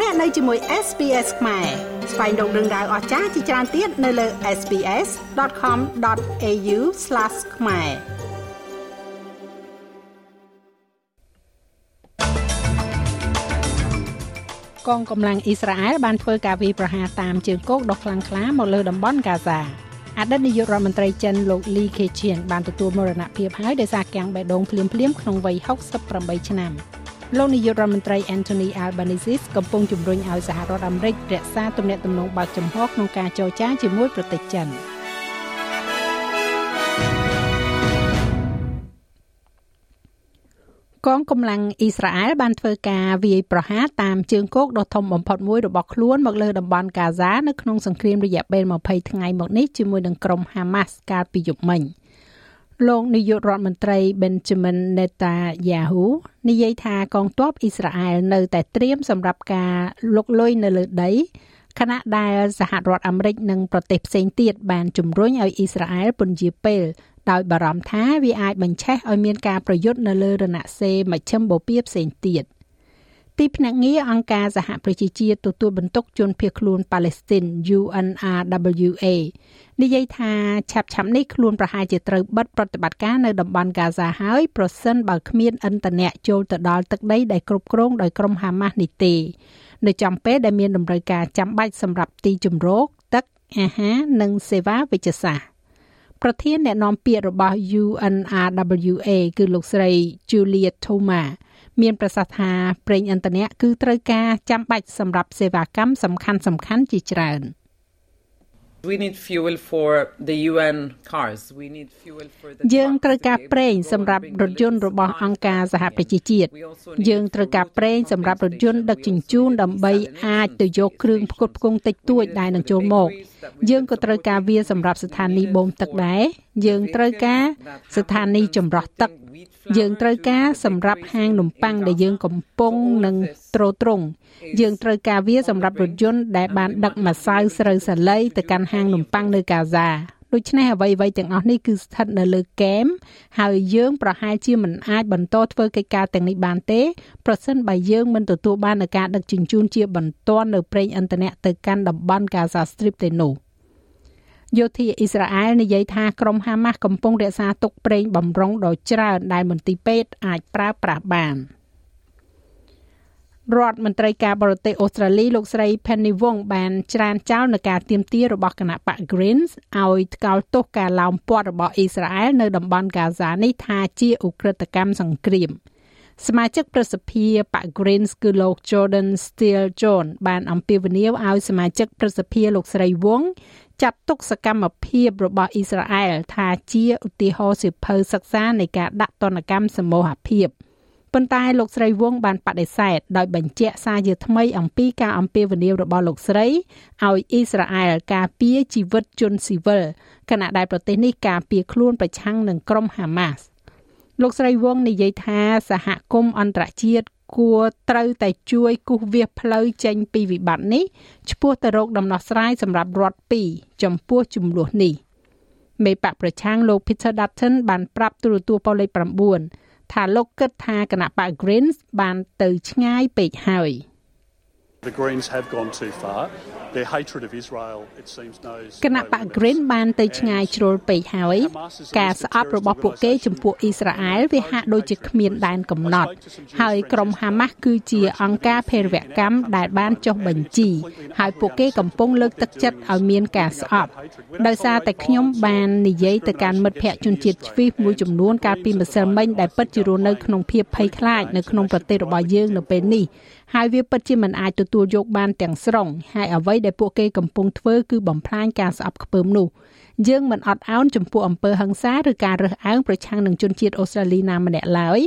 លោកអ្នកនៅជាមួយ SPS ខ្មែរស្វែងរកដឹងដៅអស្ចារ្យជាច្រើនទៀតនៅលើ SPS.com.au/ ខ្មែរកងកម្លាំងអ៊ីស្រាអែលបានធ្វើការវាយប្រហារតាមជើងគោកដ៏ខ្លាំងក្លាមកលើតំបន់កាហ្សាអតីតនាយករដ្ឋមន្ត្រីចិនលោកលីខេឈៀនបានទទួលមរណភាពហើយដោយសារកាំងបេះដូងភ្លាមៗក្នុងវ័យ68ឆ្នាំ លោកនាយករដ្ឋមន្ត្រី Anthony Albanese កំពុងជំរុញឲ្យសហរដ្ឋអាមេរិករក្សាទំនាក់ទំនងបើកចំហក្នុងការចរចាជាមួយប្រទេសចិន។កងកម្លាំងអ៊ីស្រាអែលបានធ្វើការវាយប្រហារតាមជើងគោកដ៏ធំបំផុតមួយរបស់ខ្លួនមកលើតំបន់កាហ្សានៅក្នុងសង្គ្រាមរយៈពេល20ថ្ងៃមកនេះជាមួយនឹងក្រុមហាម៉ាស់កាលពីយប់មិញ លោកនាយករដ្ឋមន្ត្រី Benjamin Netanyahu និយាយថាកងទ័ពអ៊ីស្រាអែលនៅតែត្រៀមសម្រាប់ការលុកលុយនៅលើដីខណៈដែលសហរដ្ឋអាមេរិកនិងប្រទេសផ្សេងទៀតបានជំរុញឲ្យអ៊ីស្រាអែលពន្យាពេលដោយបារម្ភថាវាអាចបញ្ឆេះឲ្យមានការប្រយុទ្ធនៅលើរណសេរីមជ្ឈិមបូព៌ាផ្សេងទៀត ទីភ្នាក់ងារអង្គការសហប្រជាជាតិទទួលបន្ទុកជនភៀសខ្លួនប៉ាឡេស្ទីន UNRWA និយាយថាឆាប់ឆាប់នេះខ្លួនប្រហែលជាត្រូវបិទប្រតិបត្តិការនៅតំបន់កាហ្សាហើយប្រសិនបើគ្មានអន្តរជាតិចូលទៅដល់ទឹកដីដែលគ្រប់គ្រងដោយក្រុមហាម៉ាស់នេះទេនៅចំពេលដែលមានតម្រូវការចាំបាច់សម្រាប់ទីជម្រកទឹកអាហារនិងសេវាវិជ្ជសាស្ត្រប្រធានអ្នកនាំពាក្យរបស់ UNRWA គឺលោកស្រី Julia Thoma មានប្រសាសន៍ថាប្រេងឥន្ធនៈគឺត្រូវការចាំបាច់សម្រាប់សេវាកម្មសំខាន់សំខាន់ជាច្រើន។ We need fuel for the UN cars. We need fuel for the យើងត្រូវការប្រេងសម្រាប់រថយន្តរបស់អង្គការសហប្រជាជាតិយើងត្រូវការប្រេងសម្រាប់រថយន្តដឹកជញ្ជូនដើម្បីអាចទៅយកគ្រឿងផ្គត់ផ្គង់តិចតួចដែលនឹងចូលមក យើងក៏ត្រូវការវាសម្រាប់ស្ថានីយបូមទឹកដែរយើងត្រូវការស្ថានីយចម្រោះទឹក យើងត្រូវការសម្រាប់ហាងនំប៉័ងដែលយើងកំពុងនឹងត្រួតត្រងយើងត្រូវការវាសម្រាប់រថយន្តដែលបានដឹកម្សៅស្រូវសាលីទៅកាន់ហាងនំប៉័ងនៅកាហ្សាដូច្នេះអ្វីៗទាំងអស់នេះគឺស្ថិតនៅលើគែមហើយយើងប្រហែលជាមិនអាចបន្តធ្វើកិច្ចការទាំងនេះបានទេប្រសិនបើយើងមិនទទួលបាននូវការដឹកជញ្ជូនជាបន្ទាន់នៅប្រេងឥន្ធនៈទៅកាន់តំបន់កាហ្សាស្ទ្រីបទេនោះ យោធាអ៊ីស្រាអែលនិយាយថាក្រុមហាម៉ាស់កំពុងរក្សាទុកប្រេងបំរុងដ៏ច្រើនដែលមន្ទីរពេទ្យអាចប្រើប្រាស់បាន។រដ្ឋមន្ត្រីការបរទេសអូស្ត្រាលីលោកស្រី Penny Wong បានច្រានចោលនឹងការទៀមទារបស់គណៈបក Greens ឲ្យថ្កោលទោសការឡោមព័ទ្ធរបស់អ៊ីស្រាអែលនៅតំបន់កាហ្សានេះថាជាឧក្រិដ្ឋកម្មសង្គ្រាម សមាជិកប្រសិទ្ធិបក Greens គឺលោក Jordan Steele John បានអំពាវនាវឲ្យសមាជិកប្រសិទ្ធិលោកស្រីវង ចាត់ទុកសកម្មភាពរបស់អ៊ីស្រាអែលថាជាឧទាហរណ៍សិភៅសិក្សានៃការដាក់ទណ្ឌកម្មសមូហភាព។ប៉ុន្តែលោកស្រីវងបានបដិសេធដោយបញ្ជាក់សារជាថ្មីអំពីការអំពាវនាវរបស់លោកស្រីឲ្យអ៊ីស្រាអែលការពារជីវិតជនស៊ីវិលខណៈដែលប្រទេសនេះការពារខ្លួនប្រឆាំងនឹងក្រុមហាម៉ាស់លោកស្រីវងនិយាយថាសហគមន៍អន្តរជាតិគួរត្រូវតែជួយគូសវាសផ្លូវចេញពីវិបត្តិនេះឆ្ពោះទៅរកដំណោះស្រាយសម្រាប់រដ្ឋពីរចំពោះចំនួននេះមេបកប្រឆាំងលោក Peter Dutton បានប្រាប់ទូរទស្សន៍ប៉ូលេខ9ថាលោកគិតថាគណៈបក Greens បានទៅឆ្ងាយពេកហើយ The Greens have gone too far. Their hatred of Israel it seems knows គណៈបក Green បានទៅឆ្ងាយជ្រុលពេកហើយការស្អប់របស់ពួកគេចំពោះអ៊ីស្រាអែលវាហាក់ដូចជាគ្មានដែនកំណត់ហើយក្រុមហាម៉ាស់គឺជាអង្គការភេរវកម្មដែលបានចុះបញ្ជីហើយពួកគេកំពុងលើកទឹកចិត្តឲ្យមានការស្អប់ដោយសារតែខ្ញុំបាននិយាយទៅកាន់មិត្តភ័ក្តិជនជាតិជ្វីសមួយចំនួនកាលពីម្សិលមិញដែលពិតជារស់នៅក្នុងភាពភ័យខ្លាចនៅក្នុងប្រទេសរបស់យើងនៅពេលនេះ ហើយវាពិតជាមិនអាចទទួលយកបានទាំងស្រុងហើយអ្វីដែលពួកគេកំពុងធ្វើគឺបំផ្លាញការស្អប់ខ្ពើមនោះយើងមិនអត់ឱនចំពោះអំពើហិង្សាឬការរើសអើងប្រឆាំងនឹងជនជាតិអូស្ត្រាលីណាម្នាក់ឡើយ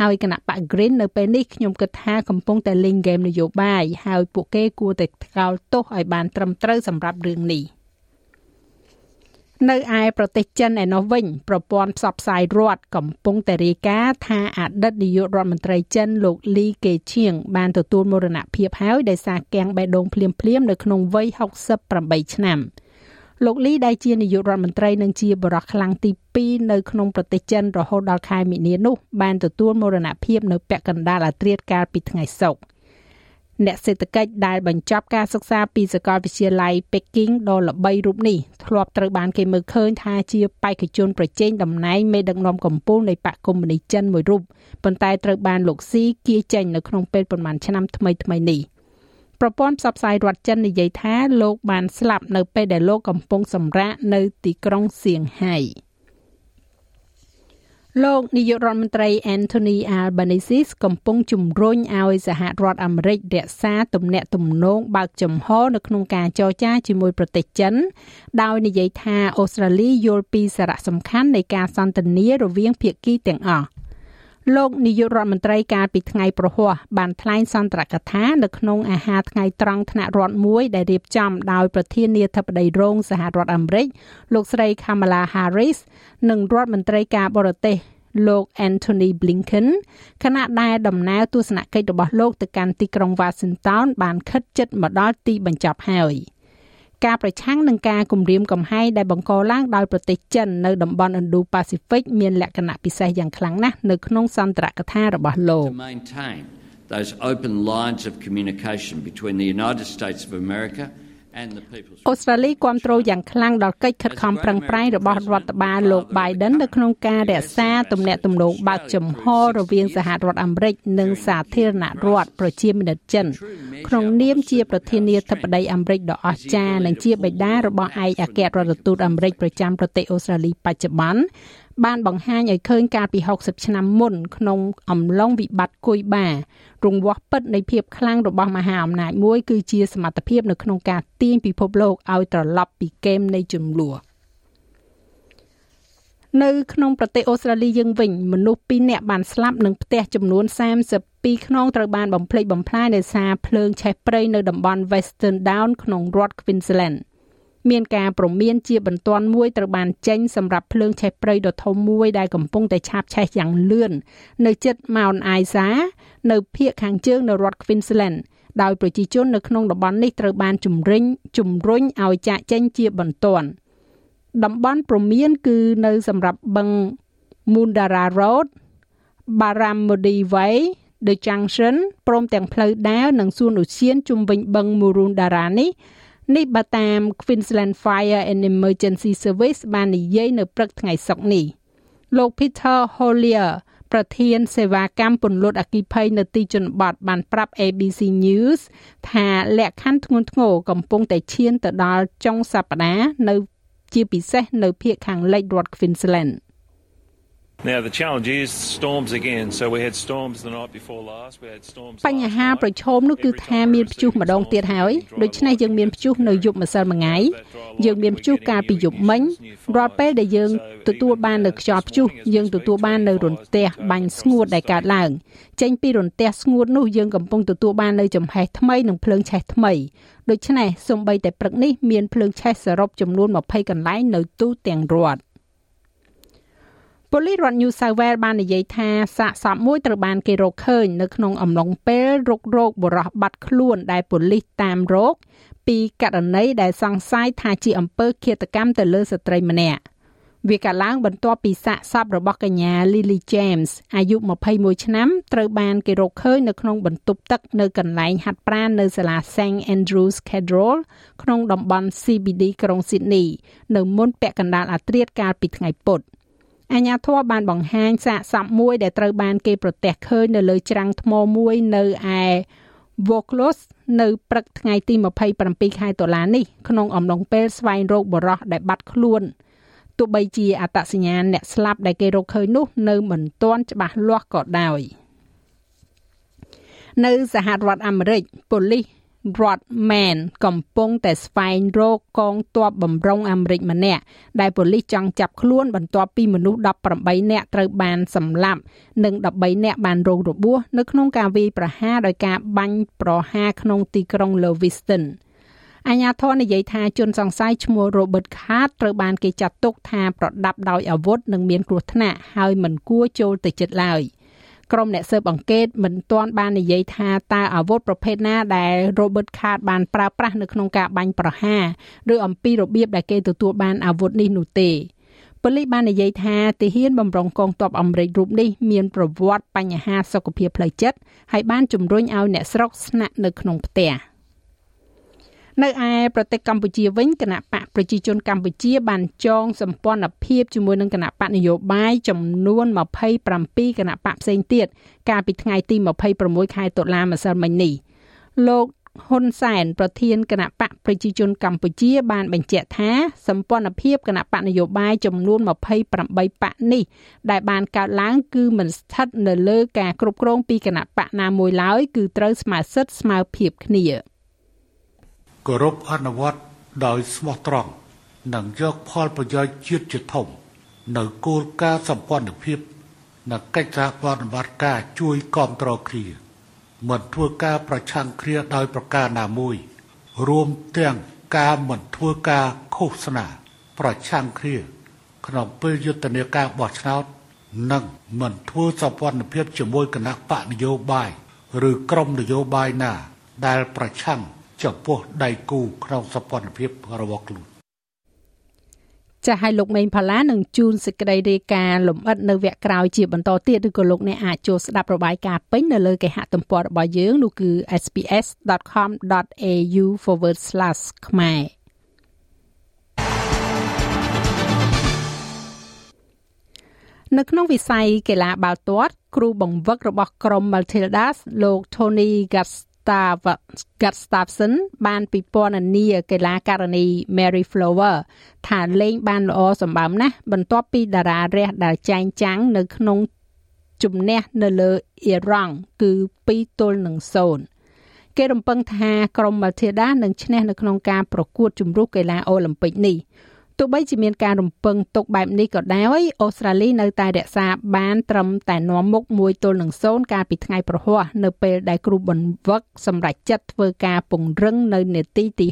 ហើយគណៈបក Green នៅពេលនេះខ្ញុំគិតថាកំពុងតែលេងហ្គេមនយោបាយហើយពួកគេគួរតែថ្កោលទោសឲ្យបានត្រឹមត្រូវសម្រាប់រឿងនេះ។ នៅឯប្រទេសចិនឯណោះវិញប្រព័ន្ធផ្សព្វផ្សាយរដ្ឋកំពុងតែរាយការណ៍ថាអតីតនាយករដ្ឋមន្ត្រីចិនលោកលីកេឈៀងបានទទួលមរណភាពហើយដោយសារកាំងបេះដូងភ្លាមភ្លាមនៅក្នុងវ័យ68ឆ្នាំលោកលីដែលជានាយករដ្ឋមន្ត្រីនិងជាបរិះខ្លាំងទី2នៅក្នុងប្រទេសចិនរហូតដល់ខែមីនានោះបានទទួលមរណភាពនៅពាក់កណ្ដាលអាត្រាតកាលពីថ្ងៃសុក្រ អ្នកសេដ្ឋកិច្ចដែលបញ្ចប់ការសិក្សាពីសាកលវិទ្យាល័យ Peking ដ៏ល្បីរូបនេះធ្លាប់ត្រូវបានគេមើលឃើញថាជាបេក្ខជនប្រជែងតំណែងមេដឹកនាំកម្ពុជានៃបកកុម្មុយនីសចិនមួយរូបប៉ុន្តែត្រូវបានលោកស៊ីគៀចេញនៅក្នុងពេលប្រមាណឆ្នាំថ្មីៗនេះប្រព័ន្ធផ្សព្វផ្សាយរដ្ឋចិននិយាយថាលោកបានស្លាប់នៅពេលដែលលោកកំពុងសម្រាកនៅទីក្រុងសៀងហៃ។ លោកនាយករដ្ឋមន្ត្រី Anthony Albanese កំពុងជំរុញឲ្យសហរដ្ឋអាមេរិករក្សាទំនាក់ទំនងបើកចំហនៅក្នុងការចរចាជាមួយប្រទេសចិន ដោយនិយាយថាអូស្ត្រាលីយល់ពីសារៈសំខាន់នៃការសន្ទនារវាងភាគីទាំងអស់ លោកនាយករដ្ឋមន្ត្រីកាលពីថ្ងៃប្រហ័សបានថ្លែងសន្ទរកថានៅក្នុងអាហារថ្ងៃត្រង់ថ្នាក់រដ្ឋមួយដែលរៀបចំដោយប្រធានាធិបតីរងសហរដ្ឋអាមេរិកលោកស្រី Kamala Harris និងរដ្ឋមន្ត្រីការបរទេសលោក Anthony Blinken ខណៈដែលដំណើរទស្សនកិច្ចរបស់លោកទៅកាន់ទីក្រុង Washington បានខិតជិតមកដល់ទីបញ្ចប់ហើយ។ ការប្រឆាំងនឹងការគំរាមកំហែងដែលបង្កឡើងដោយប្រទេសចិននៅតំបន់ Indo-Pacific មានលក្ខណៈពិសេសយ៉ាងខ្លាំងណាស់នៅក្នុងសន្ទរកថារបស់លោក those open lines of communication between the United States of America អូស្ត្រាលីគ្រប់គ្រងយ៉ាងខ្លាំងដល់កិច្ចខិតខំប្រឹងប្រែងរបស់រដ្ឋបាលលោក Biden នៅក្នុងការរក្សាទំនាក់ទំនងបើកចំហរវាងសហរដ្ឋអាមេរិកនិងសាធារណរដ្ឋប្រជាមានិតចិនក្នុងនាមជាប្រធានាធិបតីអាមេរិកដ៏អស្ចារ្យនិងជាបិតារបស់ឯកអគ្គរដ្ឋទូតអាមេរិកប្រចាំប្រទេសអូស្ត្រាលីបច្ចុប្បន្នបានបង្ហាញឲ្យឃើញកាលពី60ឆ្នាំមុនក្នុងអំឡុងវិបត្តិគុយបារង្វាស់ពិតនៃភាពខ្លាំងរបស់មហាអំណាចមួយគឺជាសមត្ថភាពនៅក្នុងការទាញពិភពលោកឲ្យត្រឡប់ពីហ្គេមនៃចំនួននៅក្នុងប្រទេសអូស្ត្រាលីយើងវិញមនុស្ស2នាក់បានស្លាប់និងផ្ទះចំនួន32ខ្នងត្រូវបានបំផ្លិចបំផ្លាញដោយសារភ្លើងឆេះព្រៃនៅតំបន់ Western Down ក្នុងរដ្ឋ Queensland ។ មានការព្រមានជាបន្ទាន់មួយត្រូវបានចេញសម្រាប់ភ្លើងឆេះព្រៃដ៏ធំមួយដែលកំពុងតែឆាបឆេះយ៉ាងលឿននៅជិត Mount Isa នៅភាគខាងជើងនៃរដ្ឋ Queensland ដោយប្រជាជននៅក្នុងតំបន់នេះត្រូវបានជំរិញជំរុញឲ្យចាក់ចេញជាបន្ទាន់តំបន់ព្រមានគឺនៅសម្រាប់បឹង Mundara Road Barramundi Way The Junction ព្រមទាំងផ្លូវដើរនិងសួនឧទ្យានជុំវិញបឹង Murundara នេះ នេះបើតាម Queensland Fire and Emergency Service បាននិយាយនៅព្រឹកថ្ងៃសុក្រនេះលោក Peter Hollier ប្រធានសេវាកម្មពន្លត់អគិភ័យនៅទីជនបទបានប្រាប់ ABC News ថាលក្ខខណ្ឌធ្ងន់ធ្ងរកំពុងតែឈានទៅដល់ចុងសប្តាហ៍នៅជាពិសេសនៅភាគខាងលិចរដ្ឋ Queensland ។ បញ្ហាប្រឈមនោះគឺថាមានព្យុះម្ដងទៀតហើយដូច្នេះយើងមានព្យុះនៅយប់ម្សិលមិញយើងមានព្យុះកាលពីយប់មិញរាល់ពេលដែលយើងទទួលបាននៅខ្យល់ព្យុះយើងទទួលបាននៅរន្ទះបាញ់ស្ងួតដែលកើតឡើង ចេញពីរន្ទះស្ងួតនោះយើងកំពុងទទួលបាននៅចំហេះថ្មីនិងភ្លើងឆេះថ្មីដូច្នេះសូម្បីតែព្រឹកនេះមានភ្លើងឆេះសរុបចំនួន20កន្លែងនៅទូទាំងរដ្ឋ ប៉ូលីសរដ្ឋ New South Wales បាននិយាយថាសាកសពមួយត្រូវបានគេរកឃើញនៅក្នុងអំឡុងពេលរុករោគបរោះបាត់ខ្លួនដែលប៉ូលីសតាមរកពីករណីដែលសង្ស័យថាជាអំពើឃាតកម្មទៅលើស្ត្រីម្នាក់វាកាលឡើងបន្ទាប់ពីសាកសពរបស់កញ្ញា Lily James អាយុ21ឆ្នាំត្រូវបានគេរកឃើញនៅក្នុងបន្ទប់ទឹកនៅកន្លែងហាត់ប្រាណនៅសាលា St Andrews Cathedral ក្នុងតំបន់ CBD ក្រុង Sydney នៅមុនពាក់កណ្ដាលអាធ្រាត្រកាលពីថ្ងៃពុធ អាញាធរបានបង្ហាញសាកសពមួយដែលត្រូវបានគេប្រទះឃើញនៅលើច្រាំងថ្មមួយនៅឯ Vaucluse នៅព្រឹកថ្ងៃទី27ខែតុលានេះក្នុងអំឡុងពេលស្វែងរកបរិះដែលបាត់ខ្លួនទោះបីជាអត្តសញ្ញាណអ្នកស្លាប់ដែលគេរកឃើញនោះនៅមិនទាន់ច្បាស់លាស់ក៏ដោយនៅសហរដ្ឋអាមេរិកប៉ូលីស រដ្ឋ Man កំពុងតែស្វែងរកកងទ័ពបំរុងអាមេរិកម្នាក់ដែលប៉ូលីសចង់ចាប់ខ្លួនបន្ទាប់ពីមនុស្ស18នាក់ត្រូវបានសម្លាប់និង13នាក់បានរងរបួសនៅក្នុងការវាយប្រហារដោយការបាញ់ប្រហារក្នុងទីក្រុង Lewiston អាញាធរនិយាយថាជនសង្ស័យឈ្មោះ Robert Card ត្រូវបានគេចាត់ទុកថាប្រដាប់ដោយអាវុធនិងមានគ្រោះថ្នាក់ហើយមិនគួរចូលទៅជិតឡើយ។ ក្រុមអ្នកស៊ើបអង្កេតមិនទាន់បាននិយាយថាតើអាវុធប្រភេទណាដែល Robert Card បានប្រើប្រាស់នៅក្នុងការបាញ់ប្រហារឬអំពីរបៀបដែលគេទទួលបានអាវុធនេះនោះទេប៉ូលីសបាននិយាយថាទាហានបំរុងកងទ័ពអាមេរិករូបនេះមានប្រវត្តិបញ្ហាសុខភាពផ្លូវចិត្តហើយបានជំរុញឲ្យអ្នកស្រុកស្នាក់នៅក្នុងផ្ទះ នៅឯប្រទេសកម្ពុជាវិញគណៈបកប្រជាជនកម្ពុជាបានចងសម្ព័ន្ធភាពជាមួយនឹងគណៈបកនយោបាយចំនួន27គណៈបកផ្សេងទៀតកាលពីថ្ងៃទី26ខែតុលាម្សិលមិញនេះលោកហ៊ុនសែនប្រធានគណៈបកប្រជាជនកម្ពុជា បានបញ្ជាក់ថាសម្ព័ន្ធភាពគណៈបកនយោបាយចំនួន28បកនេះ ដែលបានកើតឡើងគឺមិនស្ថិតនៅលើការគ្រប់គ្រងពីគណៈបកណាមួយឡើយគឺត្រូវស្មើសិទ្ធិស្មើភាពគ្នា គោរពអនុវត្តដោយស្មោះត្រង់និងយកផលប្រយោជន៍ជាតិជាធំ នៅគោលការណ៍សម្ព័ន្ធភាពនិងកិច្ចសហប្រតិបត្តិការជួយគ្រប់គ្រងគ្នាមិនធ្វើការប្រឆាំងគ្នាដោយប្រការណាមួយ រួមទាំងការមិនធ្វើការឃោសនាប្រឆាំងគ្នាក្នុងពេលយុទ្ធនាការបោះឆ្នោតនិងមិនធ្វើសម្ព័ន្ធភាពជាមួយគណៈបកនយោបាយឬក្រុមនយោបាយណា ដែលប្រឆាំង ចំពោះដៃគូក្នុងសម្ព័ន្ធភាពរបស់ខ្លួនចាស់ឲ្យលោកមេងផាឡានឹងជូនសេចក្តីរាយការណ៍លម្អិតនៅវគ្គក្រោយជាបន្តទៀតឬក៏លោកអ្នកអាចចូលស្ដាប់របាយការណ៍ពេញនៅលើគេហទំព័ររបស់យើងនោះគឺ sps.com.au/ ខ្មែរនៅក្នុងវិស័យកីឡាបាល់ទាត់គ្រូបង្វឹករបស់ក្រុម Matildas លោក Tony Gas Gustafson បានពិពណ៌នាកីឡាករនី Mary Flower ថាលេងបានល្អសម្បើមណាស់បន្ទាប់ពីតារារះដែលចែងចាំងនៅក្នុងជំនះនៅលើអ៊ីរ៉ង់គឺ2ទល់នឹង0គេរំពឹងថាក្រុម Matilda នឹងឈ្នះនៅក្នុងការប្រកួតជម្រុះកីឡាអូឡ িম্প ិកនេះ ទោះបីជាមានការរំពឹងទុកបែបនេះក៏ដោយអូស្ត្រាលីនៅតែរក្សាបានត្រឹមតែនាំមុខ1ទល់នឹង0កាលពីថ្ងៃប្រហ័សនៅពេលដែលគ្រូបង្វឹកសម្រេចចិត្តធ្វើការពង្រឹងនៅនាទីទី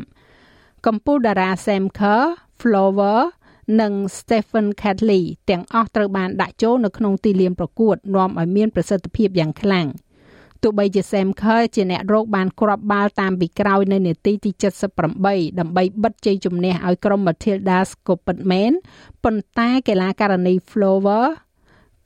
65កម្ពុជាតារា Sam Kerr, Flower និង Stephen Catley ទាំងអស់ត្រូវបានដាក់ចូលនៅក្នុងទីលានប្រកួតនាំឲ្យមានប្រសិទ្ធភាពយ៉ាងខ្លាំង។ ទោះបីជា Sam Kerr ជាអ្នករកបានគ្រាប់បាល់តាមពីក្រោយនៅនាទីទី78ដើម្បីបិទជ័យជំនះឲ្យក្រុម Matildas ក៏ពិតមែនប៉ុន្តែកីឡាករនី Flower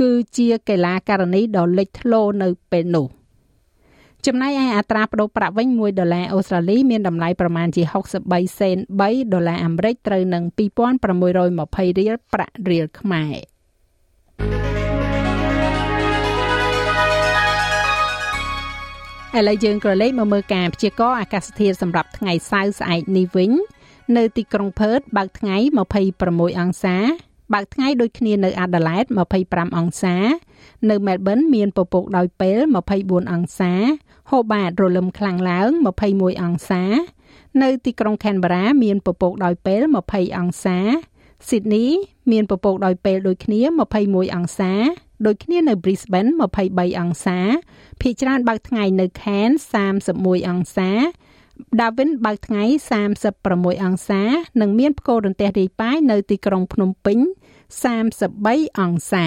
គឺជាកីឡាករនីដ៏លេចធ្លោនៅពេលនោះចំណែកឯអត្រាប្តូរប្រាក់វិញ1ដុល្លារអូស្ត្រាលីមានតម្លៃប្រមាណជា63សេន3ដុល្លារអាមេរិកត្រូវនឹង2620រៀលប្រាក់រៀលខ្មែរ ឥឡូវយើងក៏លេខមកមើលការព្យាករណ៍អាកាសធាតុសម្រាប់ថ្ងៃសៅរ៍ស្អែកនេះវិញនៅទីក្រុងផឺតបើកថ្ងៃ26អង្សាបើកថ្ងៃដូចគ្នានៅអាដាលេដ25អង្សា នៅមែលប៊នមានពពកដោយពេល24អង្សា ហូបាតរលឹមខ្លាំងឡើង21អង្សា នៅទីក្រុងខេនបារ៉ាមានពពកដោយពេល20អង្សាស៊ីដនីមានពពកដោយពេលដូចគ្នា21អង្សា ដូចគ្នានៅ Brisbane 23អង្សាភាគច្រើនបើកថ្ងៃនៅ Cairns 31អង្សា Darwin បើកថ្ងៃ36អង្សា និងមានផ្គររន្ទះរាយប៉ាយនៅទីក្រុងភ្នំពេញ33អង្សា